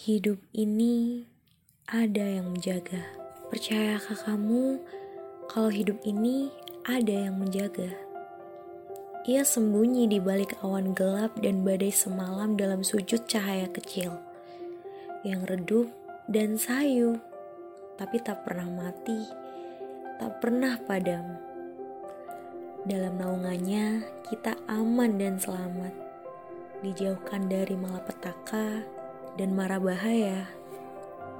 Hidup ini ada yang menjaga. Percayakah kamu kalau hidup ini ada yang menjaga? Ia sembunyi di balik awan gelap dan badai semalam dalam sujud cahaya kecil yang redup dan sayu, tapi tak pernah mati, tak pernah padam. Dalam naungannya, kita aman dan selamat, dijauhkan dari malapetaka dan marah bahaya.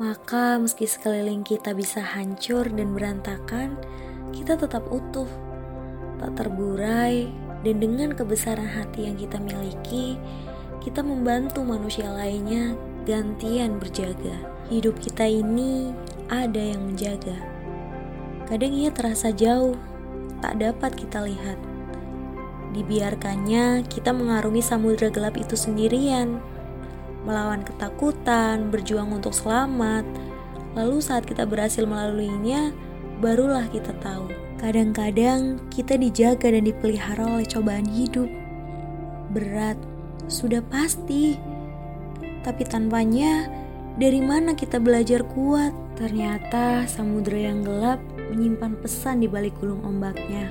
Maka meski sekeliling kita bisa hancur dan berantakan, kita tetap utuh, tak terburai, dan dengan kebesaran hati yang kita miliki, kita membantu manusia lainnya gantian berjaga. Hidup kita ini ada yang menjaga. Kadang ia terasa jauh, tak dapat kita lihat. Dibiarkannya kita mengarungi samudera gelap itu sendirian melawan ketakutan, berjuang untuk selamat. Lalu saat kita berhasil melaluinya, barulah kita tahu. Kadang-kadang kita dijaga dan dipelihara oleh cobaan hidup. Berat, sudah pasti. Tapi tanpanya, dari mana kita belajar kuat? Ternyata samudera yang gelap menyimpan pesan di balik gulung ombaknya.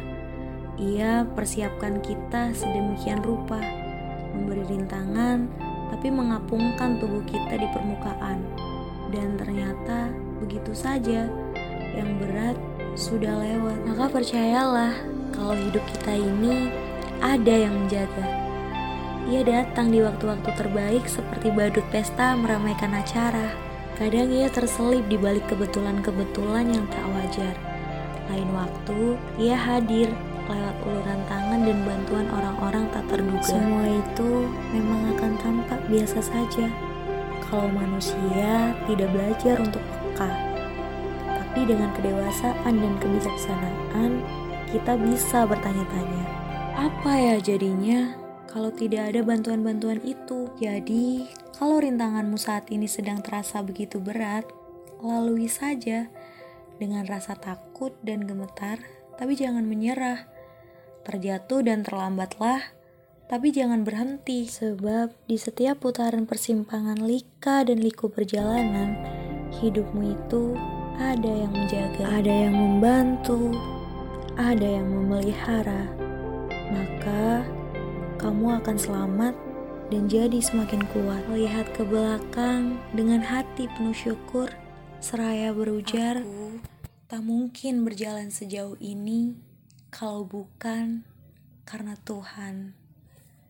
Ia persiapkan kita sedemikian rupa, memberi rintangan tapi mengapungkan tubuh kita di permukaan. Dan ternyata begitu saja, yang berat sudah lewat. Maka percayalah kalau hidup kita ini ada yang menjaga. Ia datang di waktu-waktu terbaik seperti badut pesta meramaikan acara. Kadang ia terselip di balik kebetulan-kebetulan yang tak wajar. Lain waktu, ia hadir lewat uluran tangan dan bantuan orang-orang tak terduga. Semua itu memang akan tampak biasa saja kalau manusia tidak belajar untuk peka. Tapi dengan kedewasaan dan kebijaksanaan, kita bisa bertanya-tanya, apa ya jadinya kalau tidak ada bantuan-bantuan itu? Jadi, kalau rintanganmu saat ini sedang terasa begitu berat, lalui saja dengan rasa takut dan gemetar, tapi jangan menyerah terjatuh dan terlambatlah, tapi jangan berhenti. Sebab di setiap putaran persimpangan lika dan liku perjalanan, hidupmu itu ada yang menjaga, ada yang membantu, ada yang memelihara. Maka kamu akan selamat dan jadi semakin kuat. Lihat ke belakang dengan hati penuh syukur, seraya berujar, Aku tak mungkin berjalan sejauh ini kalau bukan karena Tuhan.